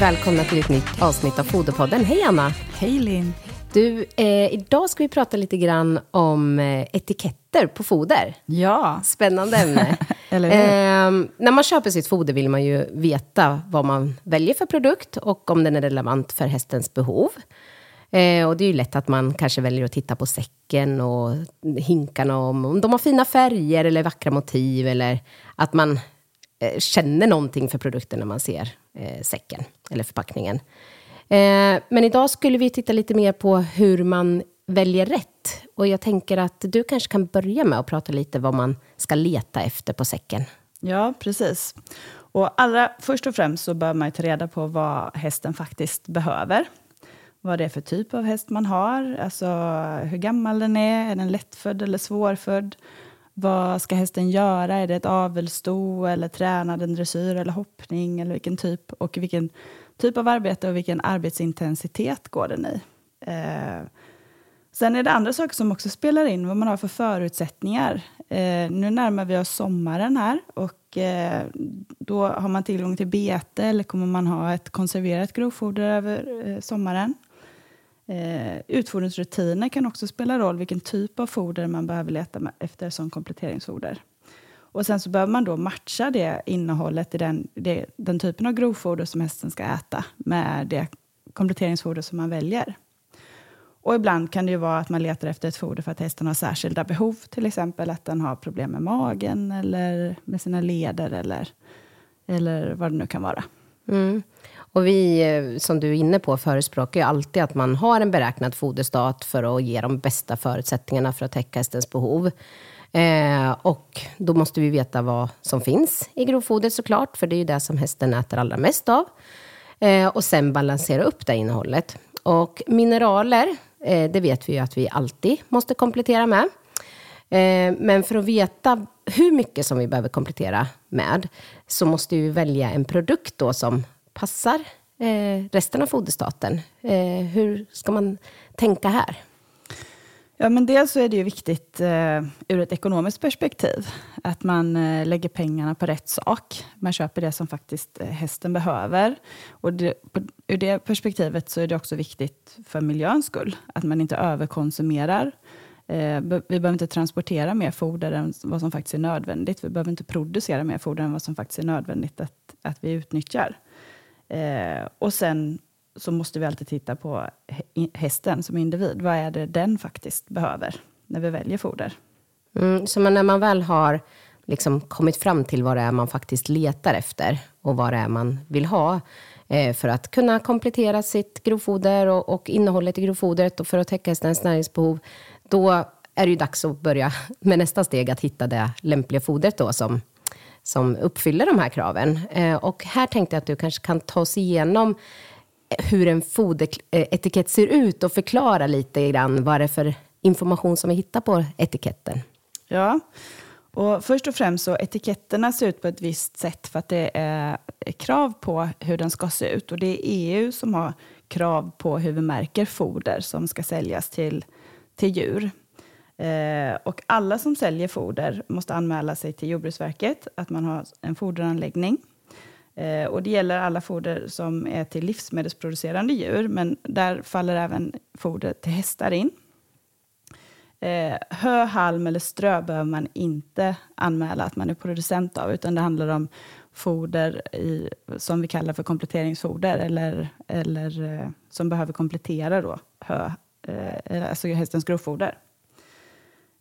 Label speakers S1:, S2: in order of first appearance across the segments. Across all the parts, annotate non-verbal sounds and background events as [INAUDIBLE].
S1: välkomna till ett nytt avsnitt av Foderpodden. Hej Anna!
S2: Hej Linn.
S1: Du, eh, idag ska vi prata lite grann om eh, etiketter på foder.
S2: Ja,
S1: Spännande ämne. [LAUGHS]
S2: Eller
S1: eh, när man köper sitt foder vill man ju veta vad man väljer för produkt och om den är relevant för hästens behov. Eh, och det är ju lätt att man kanske väljer att titta på säcken och hinkarna om, om de har fina färger eller vackra motiv eller att man eh, känner någonting för produkten när man ser säcken eller förpackningen. Eh, men idag skulle vi titta lite mer på hur man väljer rätt. Och jag tänker att du kanske kan börja med att prata lite vad man ska leta efter på säcken.
S2: ja, precis. Och allra först och främst så bör man ju ta reda på vad hästen faktiskt behöver. Vad det är för typ av häst man har, alltså hur gammal den är, är den lättfödd eller svårfödd? Vad ska hästen göra? Är det ett avelsto eller tränad en dressyr eller hoppning eller vilken typ? Och vilken typ av arbete och vilken arbetsintensitet går den i? Eh, Sen är det andra saker som också spelar in, vad man har för förutsättningar. Eh, nu närmar vi oss sommaren här och eh, då har man tillgång till bete eller kommer man ha ett konserverat grovfoder över eh, sommaren. Eh, utfodringsrutiner kan också spela roll, vilken typ av foder man behöver leta med- efter som kompletteringsfoder. Och sen så behöver man då matcha det innehållet i den, det, den typen av grovfoder som hästen ska äta med det kompletteringsfoder som man väljer. Och ibland kan det ju vara att man letar efter ett foder för att hästen har särskilda behov. Till exempel att den har problem med magen eller med sina leder eller, eller vad det nu kan vara.
S1: Mm. Och vi, eh, som du är inne på, förespråkar ju alltid att man har en beräknad foderstat för att ge de bästa förutsättningarna för att täcka hästens behov. Eh, och då måste vi veta vad som finns i grovfodret såklart, för det är ju det som hästen äter allra mest av. Eh, och sen balansera upp det innehållet. Och mineraler, eh, det vet vi ju att vi alltid måste komplettera med. Eh, Men för att veta hur mycket som vi behöver komplettera med så måste vi välja en produkt då som passar eh, resten av foderstaten. Eh, Hur ska man tänka här?
S2: Ja, men dels så är det ju viktigt eh, ur ett ekonomiskt perspektiv att man eh, lägger pengarna på rätt sak. Man köper det som faktiskt eh, hästen behöver. Och det, på, ur det perspektivet så är det också viktigt för miljöns skull att man inte överkonsumerar. Eh, vi behöver inte transportera mer foder än vad som faktiskt är nödvändigt. Vi behöver inte producera mer foder än vad som faktiskt är nödvändigt att, att vi utnyttjar. Eh, och sen så måste vi alltid titta på hästen som individ. Vad är det den faktiskt behöver när vi väljer foder?
S1: Mm, så men när man väl har liksom kommit fram till vad det är man faktiskt letar efter och vad det är man vill ha eh, för att kunna komplettera sitt grovfoder och, och innehållet i grovfodret och för att täcka hästens näringsbehov, då är det ju dags att börja [LAUGHS] med nästa steg, att hitta det lämpliga fodret då som, som uppfyller de här kraven. Eh, och här tänkte jag att du kanske kan ta oss igenom hur en foderetikett ser ut och förklara lite grann vad det är för information som vi hittar på etiketten.
S2: Ja, och först och främst så etiketterna ser ut på ett visst sätt för att det är krav på hur den ska se ut. Och det är EU som har krav på hur vi märker foder som ska säljas till, till djur. Eh, och alla som säljer foder måste anmäla sig till Jordbruksverket att man har en foderanläggning. Eh, och det gäller alla foder som är till livsmedelsproducerande djur, men där faller även foder till hästar in. Eh, hö, halm eller strö behöver man inte anmäla att man är producent av, utan det handlar om foder i, som vi kallar för kompletteringsfoder, eller, eller eh, som behöver komplettera då, hö, eh, eh alltså hästens grovfoder.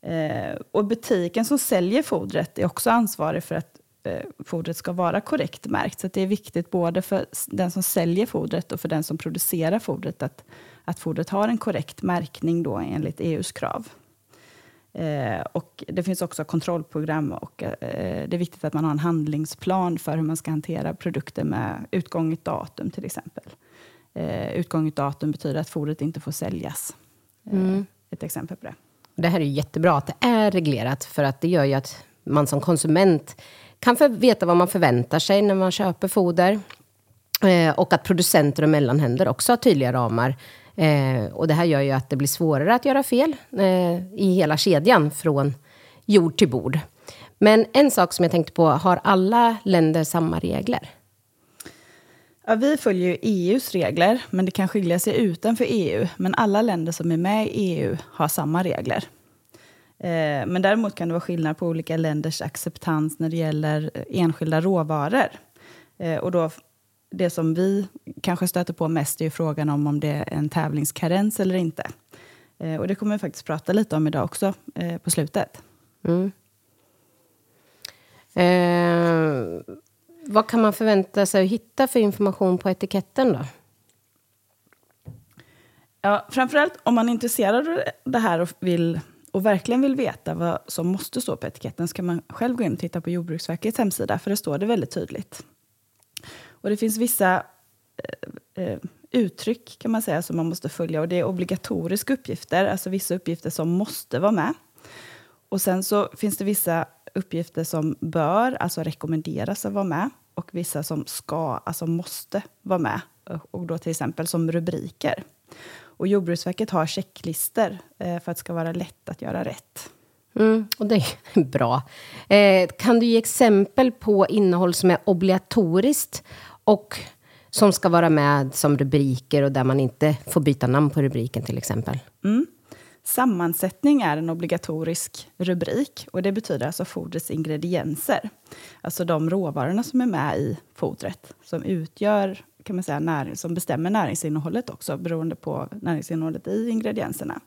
S2: Eh, och butiken som säljer fodret är också ansvarig för att fodret ska vara korrekt märkt. Så det är viktigt både för den som säljer fodret och för den som producerar fodret att, att fodret har en korrekt märkning då enligt EUs krav. Eh, och det finns också kontrollprogram och eh, det är viktigt att man har en handlingsplan för hur man ska hantera produkter med utgånget datum till exempel. Eh, utgånget datum betyder att fodret inte får säljas. Eh,
S1: Mm.
S2: Ett exempel på det.
S1: Det här är jättebra att det är reglerat, för att det gör ju att man som konsument kan för, veta vad man förväntar sig när man köper foder. Eh, och att producenter och mellanhänder också har tydliga ramar. Eh, och det här gör ju att det blir svårare att göra fel eh, i hela kedjan från jord till bord. Men en sak som jag tänkte på, har alla länder samma regler?
S2: Ja, vi följer ju EUs regler, men det kan skilja sig utanför EU. Men alla länder som är med i EU har samma regler. Eh, men däremot kan det vara skillnad på olika länders acceptans när det gäller eh, enskilda råvaror. Eh, och då, det som vi kanske stöter på mest är ju frågan om om det är en tävlingskarens eller inte. Och det kommer vi faktiskt prata lite om idag också på slutet.
S1: Mm. Eh, vad kan man förvänta sig att hitta för information på etiketten då?
S2: Ja, framförallt om man är intresserad av det här och, vill, och verkligen vill veta vad som måste stå på etiketten så kan man själv gå in och titta på Jordbruksverkets hemsida, för det står det väldigt tydligt. Och det finns vissa eh, eh, uttryck kan man säga som man måste följa och det är obligatoriska uppgifter, alltså vissa uppgifter som måste vara med. Och sen så finns det vissa uppgifter som bör, alltså rekommenderas att vara med och vissa som ska, alltså måste vara med. Och då till exempel som rubriker. Och Jordbruksverket har checklister eh, för att det ska vara lätt att göra rätt.
S1: Mm, och det är [LAUGHS] bra. Eh, kan du ge exempel på innehåll som är obligatoriskt och som ska vara med som rubriker och där man inte får byta namn på rubriken till exempel?
S2: Mm. Sammansättning är en obligatorisk rubrik och det betyder alltså fodrets ingredienser. Alltså de råvarorna som är med i fodret som utgör, kan man säga, när, som bestämmer näringsinnehållet också beroende på näringsinnehållet i ingredienserna.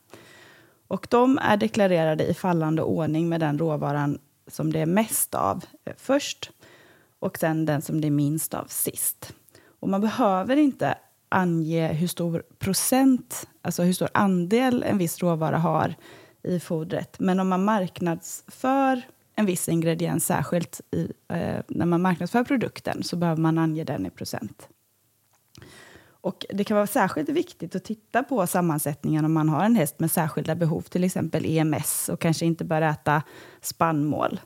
S2: Och de är deklarerade i fallande ordning med den råvaran som det är mest av eh, först och sen den som det är minst av sist. Och man behöver inte ange hur stor procent, alltså hur stor andel en viss råvara har i fodret. Men om man marknadsför en viss ingrediens, särskilt i, eh, när man marknadsför produkten, så behöver man ange den i procent. Och det kan vara särskilt viktigt att titta på sammansättningen om man har en häst med särskilda behov, till exempel EMS, och kanske inte bör äta spannmål.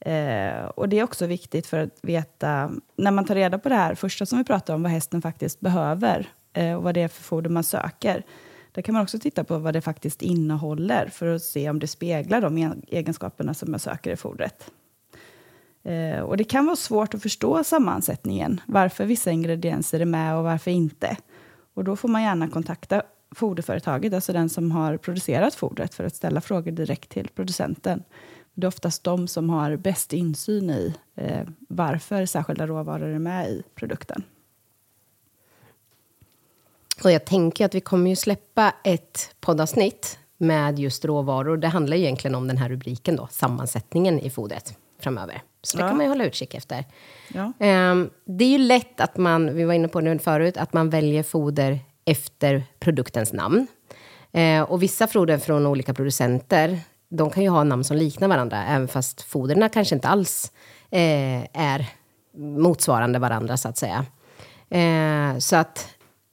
S2: Eh, och det är också viktigt för att veta, när man tar reda på det här första som vi pratar om, vad hästen faktiskt behöver eh, och vad det är för foder man söker. Där kan man också titta på vad det faktiskt innehåller för att se om det speglar de e-, egenskaperna som jag söker i fodret. Eh, och det kan vara svårt att förstå sammansättningen, varför vissa ingredienser är med och varför inte. Och då får man gärna kontakta foderföretaget, alltså den som har producerat fodret, för att ställa frågor direkt till producenten. Det är oftast de som har bäst insyn i eh, varför särskilda råvaror är med i produkten.
S1: Och jag tänker att vi kommer ju släppa ett poddavsnitt med just råvaror. Det handlar ju egentligen om den här rubriken då, sammansättningen i fodret framöver. Så det
S2: Ja.
S1: kan man ju hålla utkik efter.
S2: Ja.
S1: Ehm, det är ju lätt att man, vi var inne på det förut, att man väljer foder efter produktens namn. Eh, och vissa foder från olika producenter, de kan ju ha namn som liknar varandra, även fast foderna kanske inte alls eh, är motsvarande varandra, så att säga. Eh, så att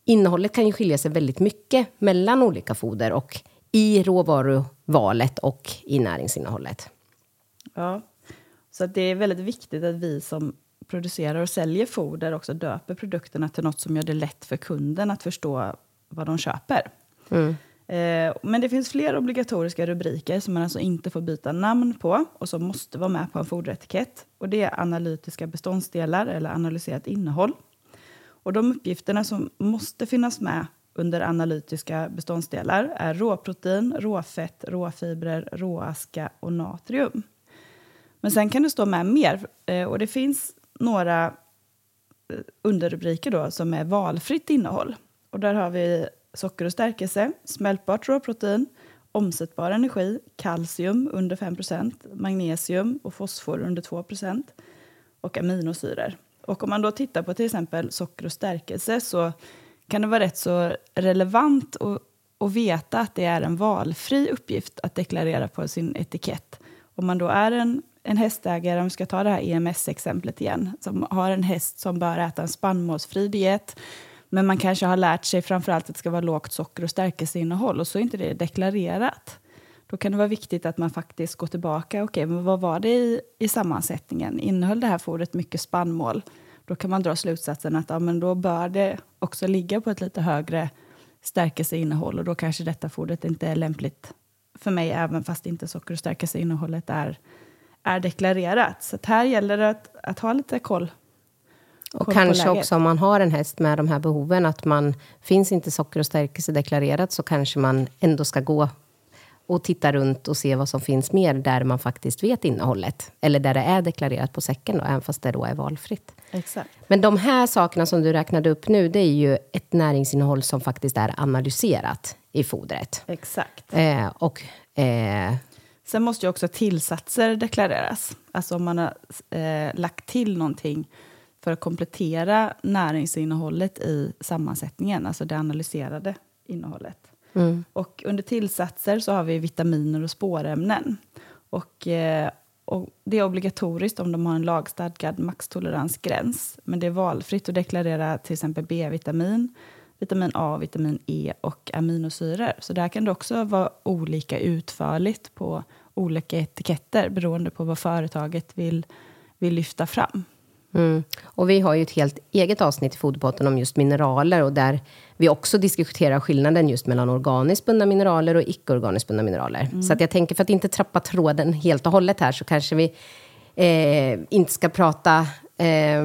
S1: innehållet kan ju skilja sig väldigt mycket mellan olika foder och i råvaruvalet och i näringsinnehållet.
S2: Ja. Så det är väldigt viktigt att vi som producerar och säljer foder också döper produkterna till något som gör det lätt för kunden att förstå vad de köper. Eh, men det finns fler obligatoriska rubriker som man alltså inte får byta namn på och som måste vara med på en foderetikett. Och det är analytiska beståndsdelar eller analyserat innehåll. Och de uppgifterna som måste finnas med under analytiska beståndsdelar är råprotein, råfett, råfibrer, råaska och natrium. Men sen kan det stå med mer. eh, Och det finns några eh, underrubriker då som är valfritt innehåll. Och där har vi socker och stärkelse, smältbart råprotein, omsättbar energi, kalcium under 5% magnesium och fosfor under 2% och aminosyror. Och om man då tittar på till exempel socker och stärkelse så kan det vara rätt så relevant att, att veta att det är en valfri uppgift att deklarera på sin etikett. Om man då är en, en hästägare, om vi ska ta det här EMS-exemplet igen, som har en häst som bör äta en spannmålsfri diet, men man kanske har lärt sig framförallt att det ska vara lågt socker och stärkelseinnehåll och så är inte det deklarerat. Då kan det vara viktigt att man faktiskt går tillbaka. Okej, men vad var det i, i sammansättningen? Innehöll det här fodret mycket spannmål? Då kan man dra slutsatsen att ja, men då bör det också ligga på ett lite högre stärkelseinnehåll och då kanske detta fodret inte är lämpligt för mig även fast inte socker och stärkelseinnehållet är, är deklarerat. Så här gäller det att, att ha lite koll.
S1: Och kanske också om man har en häst med de här behoven, att man finns inte socker och stärkelse deklarerat, så kanske man ändå ska gå och titta runt och se vad som finns mer där man faktiskt vet innehållet. Eller där det är deklarerat på säcken, då, även fast det då är valfritt.
S2: Exakt.
S1: Men de här sakerna som du räknade upp nu, det är ju ett näringsinnehåll som faktiskt är analyserat i fodret.
S2: Exakt.
S1: Eh, och eh,
S2: Sen måste ju också tillsatser deklareras. Alltså om man har eh, lagt till någonting för att komplettera näringsinnehållet i sammansättningen, alltså det analyserade innehållet. Och under tillsatser så har vi vitaminer och spårämnen. Och, eh, och det är obligatoriskt om de har en lagstadgad maxtoleransgräns. Men det är valfritt att deklarera till exempel B-vitamin, vitamin A, vitamin E och aminosyror. Så där kan det också vara olika utförligt på olika etiketter beroende på vad företaget vill, vill lyfta fram.
S1: Mm. Och vi har ju ett helt eget avsnitt i Foderpotten om just mineraler och där vi också diskuterar skillnaden just mellan organiskt bundna mineraler och icke-organiskt bundna mineraler. Så att jag tänker, för att inte trappa tråden helt och hållet här, så kanske vi eh, inte ska prata eh,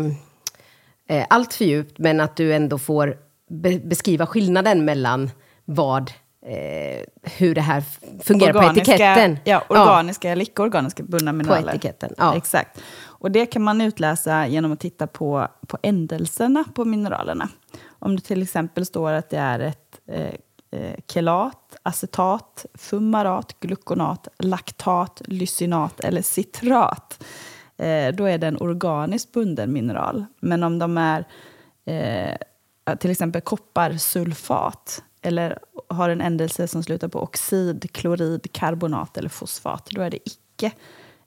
S1: eh, allt för djupt, men att du ändå får be beskriva skillnaden mellan vad, eh, hur det här fungerar på etiketten.
S2: Ja, organiska eller icke-organiska bundna mineraler.
S1: etiketten, ja.
S2: Exakt. Och det kan man utläsa genom att titta på, på ändelserna på mineralerna. Om det till exempel står att det är ett eh, eh, kelat, acetat, fumarat, gluconat, laktat, lysinat eller citrat. Eh, då är det en organiskt bunden mineral. Men om de är eh, till exempel kopparsulfat eller har en ändelse som slutar på oxid, klorid, karbonat eller fosfat, då är det icke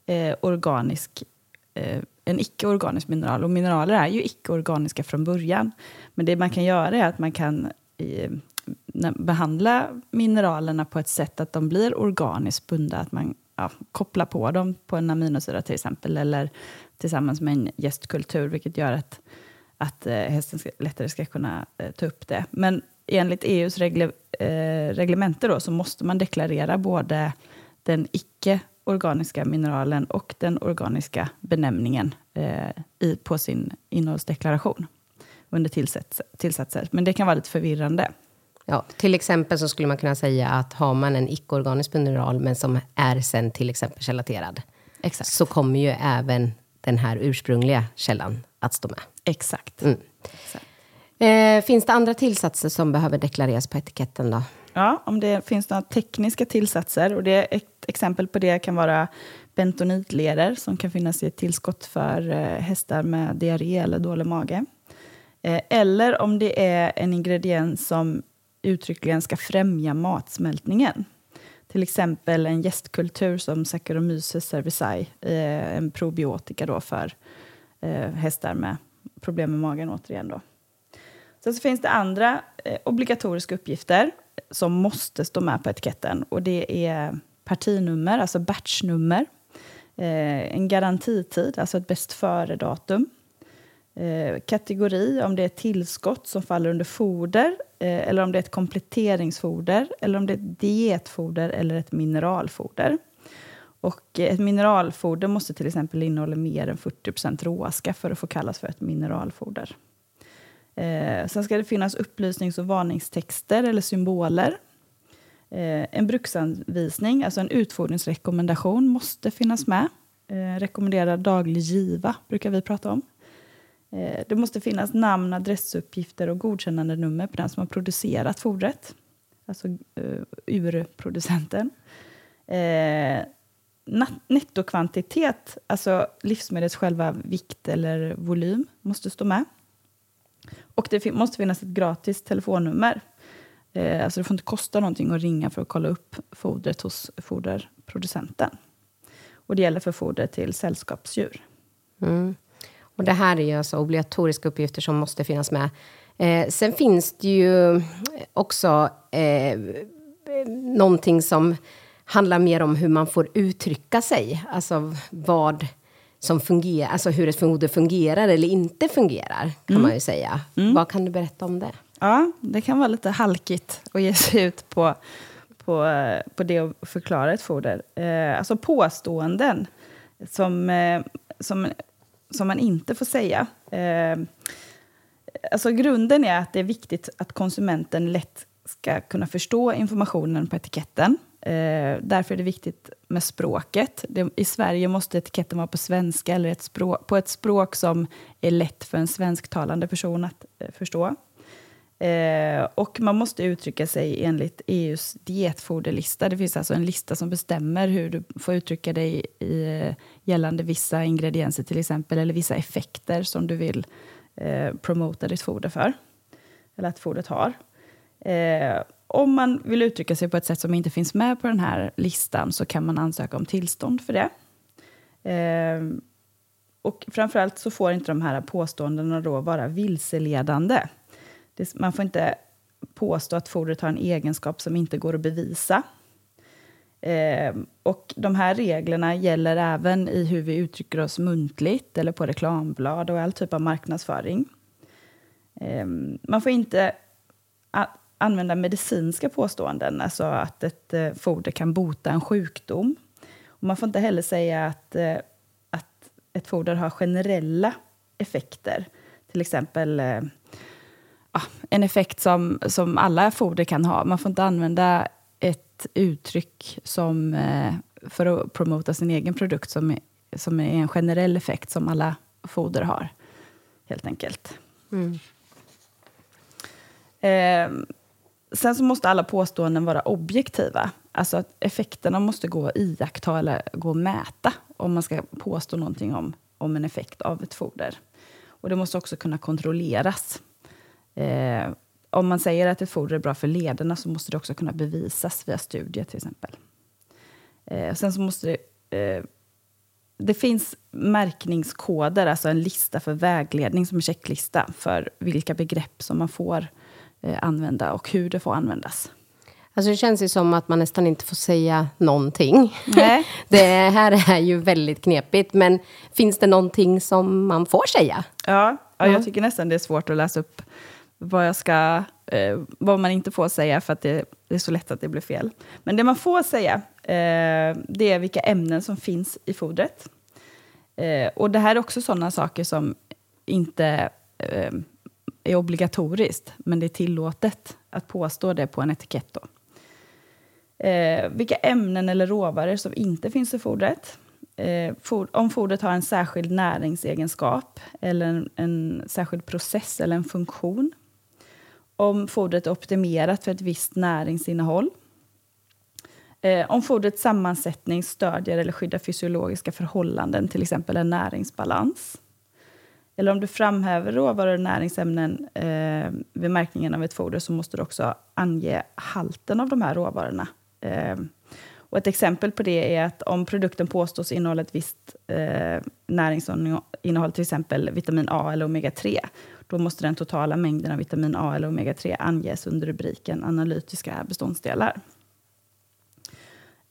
S2: eh, organisk eh, en icke-organisk mineral. Och mineraler är ju icke-organiska från början. Men det man kan göra är att man kan eh, behandla mineralerna på ett sätt att de blir organiskt bundna. Att man ja, kopplar på dem på en aminosyra till exempel. Eller tillsammans med en gästkultur, vilket gör att, att eh, hästen ska, lättare ska kunna eh, ta upp det. Men enligt EUs regle, eh, reglemente då, så måste man deklarera både den icke-organiska mineralen och den organiska benämningen eh, i, på sin innehållsdeklaration under tillsats, tillsatser. Men det kan vara lite förvirrande.
S1: Ja, till exempel så skulle man kunna säga att har man en icke-organisk mineral, men som är sen till exempel gelaterad,
S2: Exakt.
S1: så kommer ju även den här ursprungliga källan att stå med.
S2: Exakt.
S1: Mm.
S2: Exakt.
S1: Eh, finns det andra tillsatser som behöver deklareras på etiketten då?
S2: Ja, om det finns några tekniska tillsatser. Och det, ett exempel på det kan vara bentonitleder som kan finnas i ett tillskott för eh, hästar med diarré eller dålig mage. Eh, eller om det är en ingrediens som uttryckligen ska främja matsmältningen. Till exempel en gästkultur som Saccharomyces cerevisiae, eh, en probiotika då för eh, hästar med problem med magen återigen. Då. Sen så finns det andra eh, obligatoriska uppgifter som måste stå med på etiketten. Och det är partinummer, alltså batchnummer. Eh, en garantitid, alltså ett bäst före-datum. Eh, kategori, om det är ett tillskott som faller under foder eh, eller om det är ett kompletteringsfoder eller om det är ett dietfoder eller ett mineralfoder. Och ett mineralfoder måste till exempel innehålla mer än 40% råaska för att få kallas för ett mineralfoder. Eh, sen ska det finnas upplysnings och varningstexter eller symboler. Eh, en bruksanvisning, alltså en utfodringsrekommendation, måste finnas med. Eh, rekommenderad daglig giva brukar vi prata om. Eh, det måste finnas namn, adressuppgifter och godkännande nummer på den som har producerat fodret. Alltså eh, urproducenten. Eh, nettokvantitet, alltså livsmedlets själva vikt eller volym, måste stå med. Och det måste finnas ett gratis telefonnummer. Eh, alltså det får inte kosta någonting att ringa för att kolla upp fodret hos foderproducenten. Och det gäller för foder till sällskapsdjur.
S1: Mm. Och det här är ju alltså obligatoriska uppgifter som måste finnas med. Eh, sen finns det ju också eh, någonting som handlar mer om hur man får uttrycka sig. Alltså vad som fungerar, alltså hur ett foder fungerar eller inte fungerar, kan man ju säga. Vad kan du berätta om det?
S2: Ja, det kan vara lite halkigt att ge sig ut på, på, på det och förklara ett foder. Eh, alltså påståenden som, eh, som, som man inte får säga. Eh, alltså grunden är att det är viktigt att konsumenten lätt ska kunna förstå informationen på etiketten. Eh, därför är det viktigt med språket. Det, I Sverige måste etiketten vara på svenska eller ett språk, på ett språk som är lätt för en svensktalande person att eh, förstå. Eh, och man måste uttrycka sig enligt EUs dietfoderlista. Det finns alltså en lista som bestämmer hur du får uttrycka dig i, eh, gällande vissa ingredienser till exempel, eller vissa effekter som du vill eh, promota ditt foder för. Eller att fodret har. Eh, om man vill uttrycka sig på ett sätt som inte finns med på den här listan så kan man ansöka om tillstånd för det. Eh, och framförallt så får inte de här påståendena då vara vilseledande. Det, man får inte påstå att fodret har en egenskap som inte går att bevisa. Eh, och de här reglerna gäller även i hur vi uttrycker oss muntligt eller på reklamblad och all typ av marknadsföring. Eh, man får inte använda medicinska påståenden, alltså att ett eh, foder kan bota en sjukdom. Och man får inte heller säga att, eh, att ett foder har generella effekter. Till exempel eh, ja, en effekt som, som alla foder kan ha. Man får inte använda ett uttryck som, för att promota sin egen produkt som är, som är en generell effekt som alla foder har, helt enkelt. Eh, sen så måste alla påståenden vara objektiva. Alltså att effekterna måste gå att iaktta eller gå att mäta om man ska påstå någonting om, om en effekt av ett foder. Och det måste också kunna kontrolleras. Eh, om man säger att ett foder är bra för lederna så måste det också kunna bevisas via studier till exempel. Eh, sen så måste det, eh, det finns märkningskoder, alltså en lista för vägledning som en checklista för vilka begrepp som man får använda och hur det får användas.
S1: Alltså det känns ju som att man nästan inte får säga någonting.
S2: Nej. [LAUGHS]
S1: Det här är ju väldigt knepigt, men finns det någonting som man får säga?
S2: Ja, ja, jag tycker nästan det är svårt att läsa upp vad, jag ska, eh, vad man inte får säga, för att det, det är så lätt att det blir fel. Men det man får säga, eh, det är vilka ämnen som finns i fodret. Eh, och det här är också sådana saker som inte eh, är obligatoriskt, men det är tillåtet att påstå det på en etikett. Då. Eh, vilka ämnen eller råvaror som inte finns i fodret. Eh, for, om fodret har en särskild näringsegenskap eller en, en särskild process eller en funktion. Om fodret är optimerat för ett visst näringsinnehåll. Eh, om fodrets sammansättning stödjer eller skyddar fysiologiska förhållanden, till exempel en näringsbalans. Eller om du framhäver råvaror och näringsämnen eh, vid märkningen av ett foder så måste du också ange halten av de här råvarorna. Eh, och ett exempel på det är att om produkten påstås innehålla ett visst eh, näringsinnehåll, till exempel vitamin A eller omega-3, då måste den totala mängden av vitamin A eller omega-3 anges under rubriken analytiska beståndsdelar.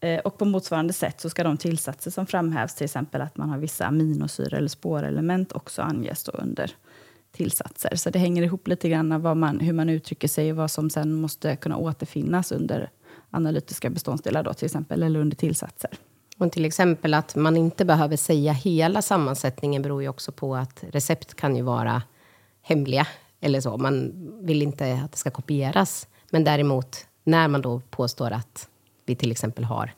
S2: Eh, och på motsvarande sätt så ska de tillsatser som framhävs, till exempel att man har vissa aminosyror eller spårelement, också anges då under tillsatser. Så det hänger ihop lite grann vad man, hur man uttrycker sig och vad som sen måste kunna återfinnas under analytiska beståndsdelar, då, till exempel, eller under tillsatser.
S1: Och till exempel att man inte behöver säga hela sammansättningen beror ju också på att recept kan ju vara hemliga. Eller så. Man vill inte att det ska kopieras. Men däremot, när man då påstår att vi till exempel har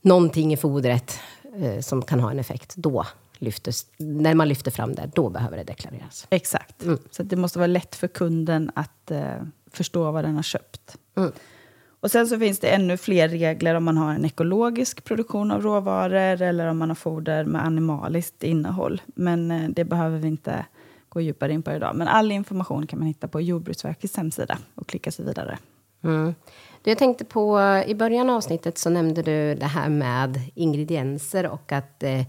S1: någonting i fodret eh, som kan ha en effekt, då lyftes, när man lyfter fram det, då behöver det deklareras.
S2: Exakt. Så att det måste vara lätt för kunden att eh, förstå vad den har köpt.
S1: Mm.
S2: Och sen så finns det ännu fler regler om man har en ekologisk produktion av råvaror eller om man har foder med animaliskt innehåll. Men eh, det behöver vi inte gå djupare in på idag. Men all information kan man hitta på Jordbruksverkets hemsida och klicka sig vidare.
S1: Mm. Du, jag tänkte på, i början av avsnittet så nämnde du det här med ingredienser och att det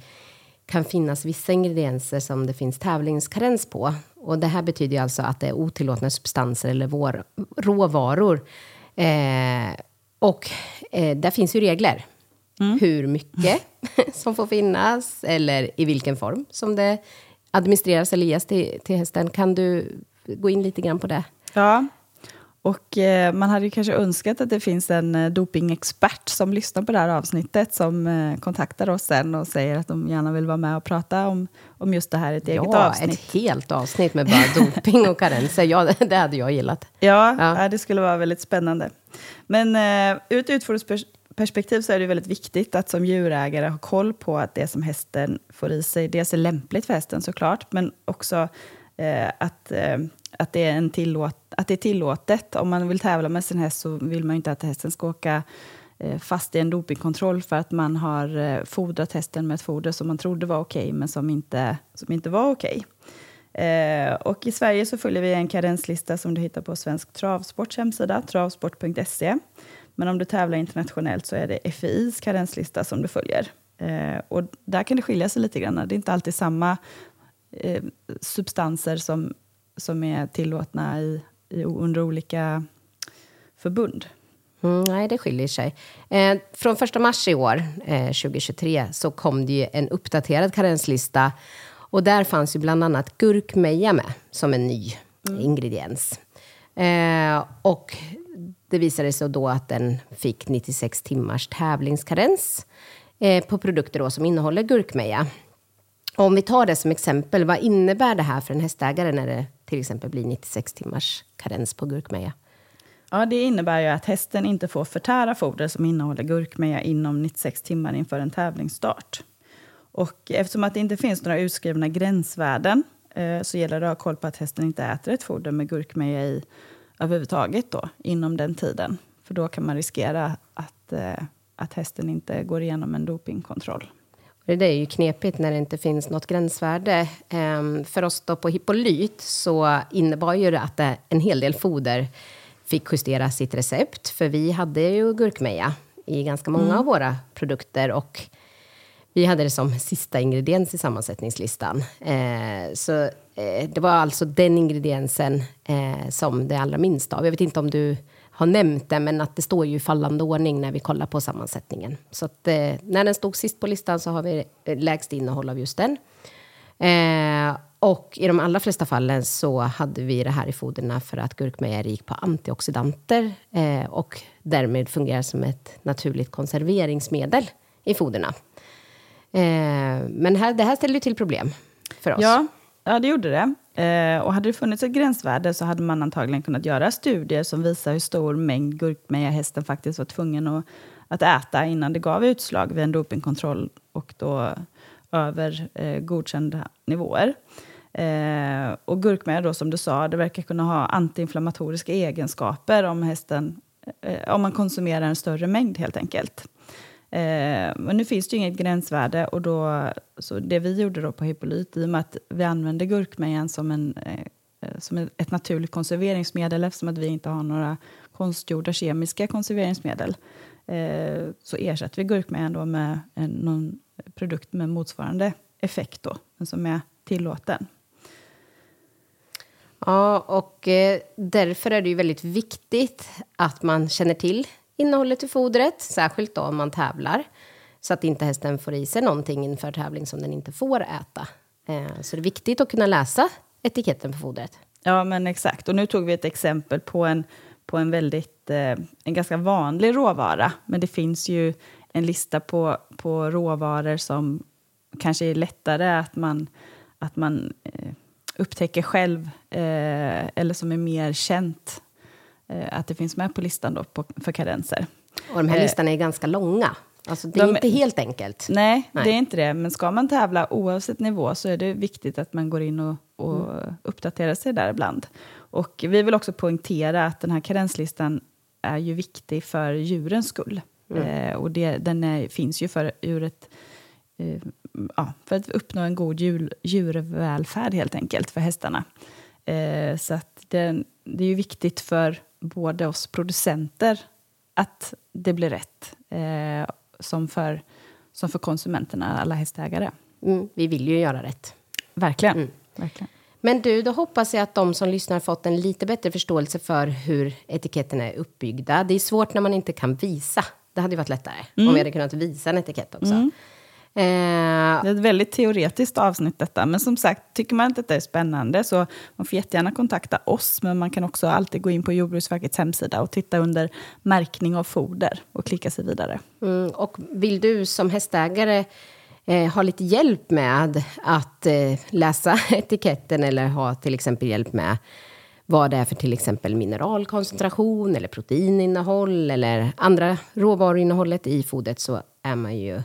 S1: kan finnas vissa ingredienser som det finns tävlingskarens på. Och det här betyder ju alltså att det är otillåtna substanser eller vår, råvaror. Eh, och eh, där finns ju regler. Hur mycket [LAUGHS] som får finnas eller i vilken form som det administreras eller ges till, till hästen. Kan du gå in lite grann på det?
S2: Ja, och eh, man hade ju kanske önskat att det finns en eh, dopingexpert som lyssnar på det här avsnittet som eh, kontaktar oss sen och säger att de gärna vill vara med och prata om, om just det här i ett eget
S1: ja,
S2: avsnitt.
S1: ett helt avsnitt med bara doping och karenser. Ja, [LAUGHS] det, hade jag gillat.
S2: Ja,
S1: Ja.
S2: ja. det skulle vara väldigt spännande. Men eh, ur ett utfodringsperspektiv så är det väldigt viktigt att som djurägare ha koll på att det som hästen får i sig, dels är lämpligt för hästen såklart, men också Eh, att, eh, att, det är en tillåt, att det är tillåtet. Om man vill tävla med sin häst så vill man ju inte att hästen ska åka eh, fast i en dopingkontroll för att man har eh, fodrat hästen med ett foder som man trodde var okej, men som inte, som inte var okej. Eh, och I Sverige så följer vi en karenslista som du hittar på Svensk Travsports hemsida, travsport.se. Men om du tävlar internationellt så är det FIs karenslista som du följer. Eh, och där kan det skilja sig lite grann. Det är inte alltid samma eh, substanser som, som är tillåtna i, i, under olika förbund.
S1: Mm, nej, det skiljer sig. Eh, från 1 mars i år, eh, 2023, så kom det ju en uppdaterad karenslista. Och där fanns ju bland annat gurkmeja med som en ny ingrediens. Eh, och det visade sig då att den fick 96 timmars tävlingskarens eh, på produkter då som innehåller gurkmeja. Och om vi tar det som exempel, vad innebär det här för en hästägare när det till exempel blir 96 timmars karens på gurkmeja?
S2: Ja, det innebär ju att hästen inte får förtära foder som innehåller gurkmeja inom 96 timmar inför en tävlingsstart. Och eftersom att det inte finns några utskrivna gränsvärden eh, så gäller det att ha koll på att hästen inte äter ett foder med gurkmeja i överhuvudtaget då, inom den tiden. För då kan man riskera att, eh, att hästen inte går igenom en dopingkontroll.
S1: Det där är ju knepigt när det inte finns något gränsvärde. Ehm, för oss då på Hippolyt så innebar ju det att det, en hel del foder fick justera sitt recept. För vi hade ju gurkmeja i ganska många av våra produkter. Och vi hade det som sista ingrediens i sammansättningslistan. Eh, så eh, det var alltså den ingrediensen eh, som det allra minsta av. Jag vet inte om du har nämnt det, men att det står ju i fallande ordning när vi kollar på sammansättningen. Så att, eh, när den stod sist på listan så har vi eh, lägst innehåll av just den. Eh, och i de allra flesta fallen så hade vi det här i foderna för att gurkmeja är rik på antioxidanter eh, och därmed fungerar som ett naturligt konserveringsmedel i foderna. Eh, men här, det här ställer ju till problem för oss.
S2: Ja, ja det gjorde det. Eh, och hade det funnits ett gränsvärde så hade man antagligen kunnat göra studier som visar hur stor mängd gurkmeja hästen faktiskt var tvungen att, att äta innan det gav utslag vid en dopingkontroll och då över eh, godkända nivåer. Eh, och gurkmeja då, som du sa, det verkar kunna ha antiinflammatoriska egenskaper om hästen eh, om man konsumerar en större mängd helt enkelt. Eh, men nu finns det ju inget gränsvärde och då, så det vi gjorde då på Hippolyt, i och med att vi använde gurkmejan som, en, eh, eh, som ett naturligt konserveringsmedel eftersom att vi inte har några konstgjorda kemiska konserveringsmedel, eh, så ersätter vi gurkmejan då med en, någon produkt med motsvarande effekt då, men som är tillåten.
S1: Ja, och eh, därför är det ju väldigt viktigt att man känner till innehållet i fodret, särskilt då om man tävlar, så att inte hästen får i sig någonting inför tävling som den inte får äta. Eh, så det är viktigt att kunna läsa etiketten på fodret.
S2: Ja, men exakt. Och nu tog vi ett exempel på en, på en väldigt, eh, en ganska vanlig råvara. Men det finns ju en lista på, på råvaror som kanske är lättare att man, att man eh, upptäcker själv, eller som är mer känt att det finns med på listan då på, för karenser.
S1: Och de här
S2: Eh,
S1: listorna är ganska långa. Alltså, det är
S2: de-
S1: inte helt enkelt.
S2: Nej,
S1: Nej.
S2: det är inte det. Men ska man tävla oavsett nivå så är det viktigt att man går in och, och uppdaterar sig där ibland. Och vi vill också poängtera att den här karenslistan är ju viktig för djurens skull. Eh, och det, den är, finns ju för, ur ett, eh, ja, för att uppnå en god djur, djurvälfärd helt enkelt för hästarna. Eh, så att det, det är ju viktigt för både oss producenter att det blir rätt. Eh, som, för, som för konsumenterna, alla hästägare.
S1: Mm, vi vill ju göra rätt.
S2: Verkligen.
S1: Mm.
S2: Verkligen.
S1: Men du, då hoppas jag att de som lyssnar fått en lite bättre förståelse för hur etiketterna är uppbyggda. Det är svårt när man inte kan visa. Det hade ju varit lättare om vi hade kunnat visa en etikett också. Eh,
S2: Det är ett väldigt teoretiskt avsnitt detta. Men som sagt, tycker man att detta är spännande så man får jättegärna kontakta oss. Men man kan också alltid gå in på Jordbruksverkets hemsida och titta under märkning av foder och klicka sig vidare.
S1: Mm, och vill du som hästägare eh, ha lite hjälp med att eh, läsa [LAUGHS] etiketten eller ha till exempel hjälp med vad det är för till exempel mineralkoncentration eller proteininnehåll eller andra råvaruinnehållet i fodret så är man ju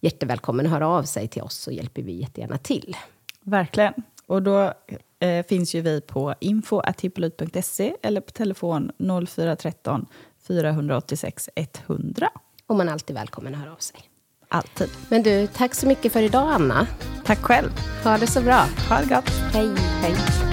S1: jättevälkommen att höra av sig till oss så hjälper vi jättegärna till.
S2: Verkligen. Och då eh, finns ju vi på info.hippolyt.se eller på telefon 0413 486 100.
S1: Och man är alltid välkommen att höra av sig.
S2: Alltid.
S1: Men du, tack så mycket för idag Anna.
S2: Tack själv.
S1: Ha det så bra.
S2: Ha det gott.
S1: Hej.
S2: Hej.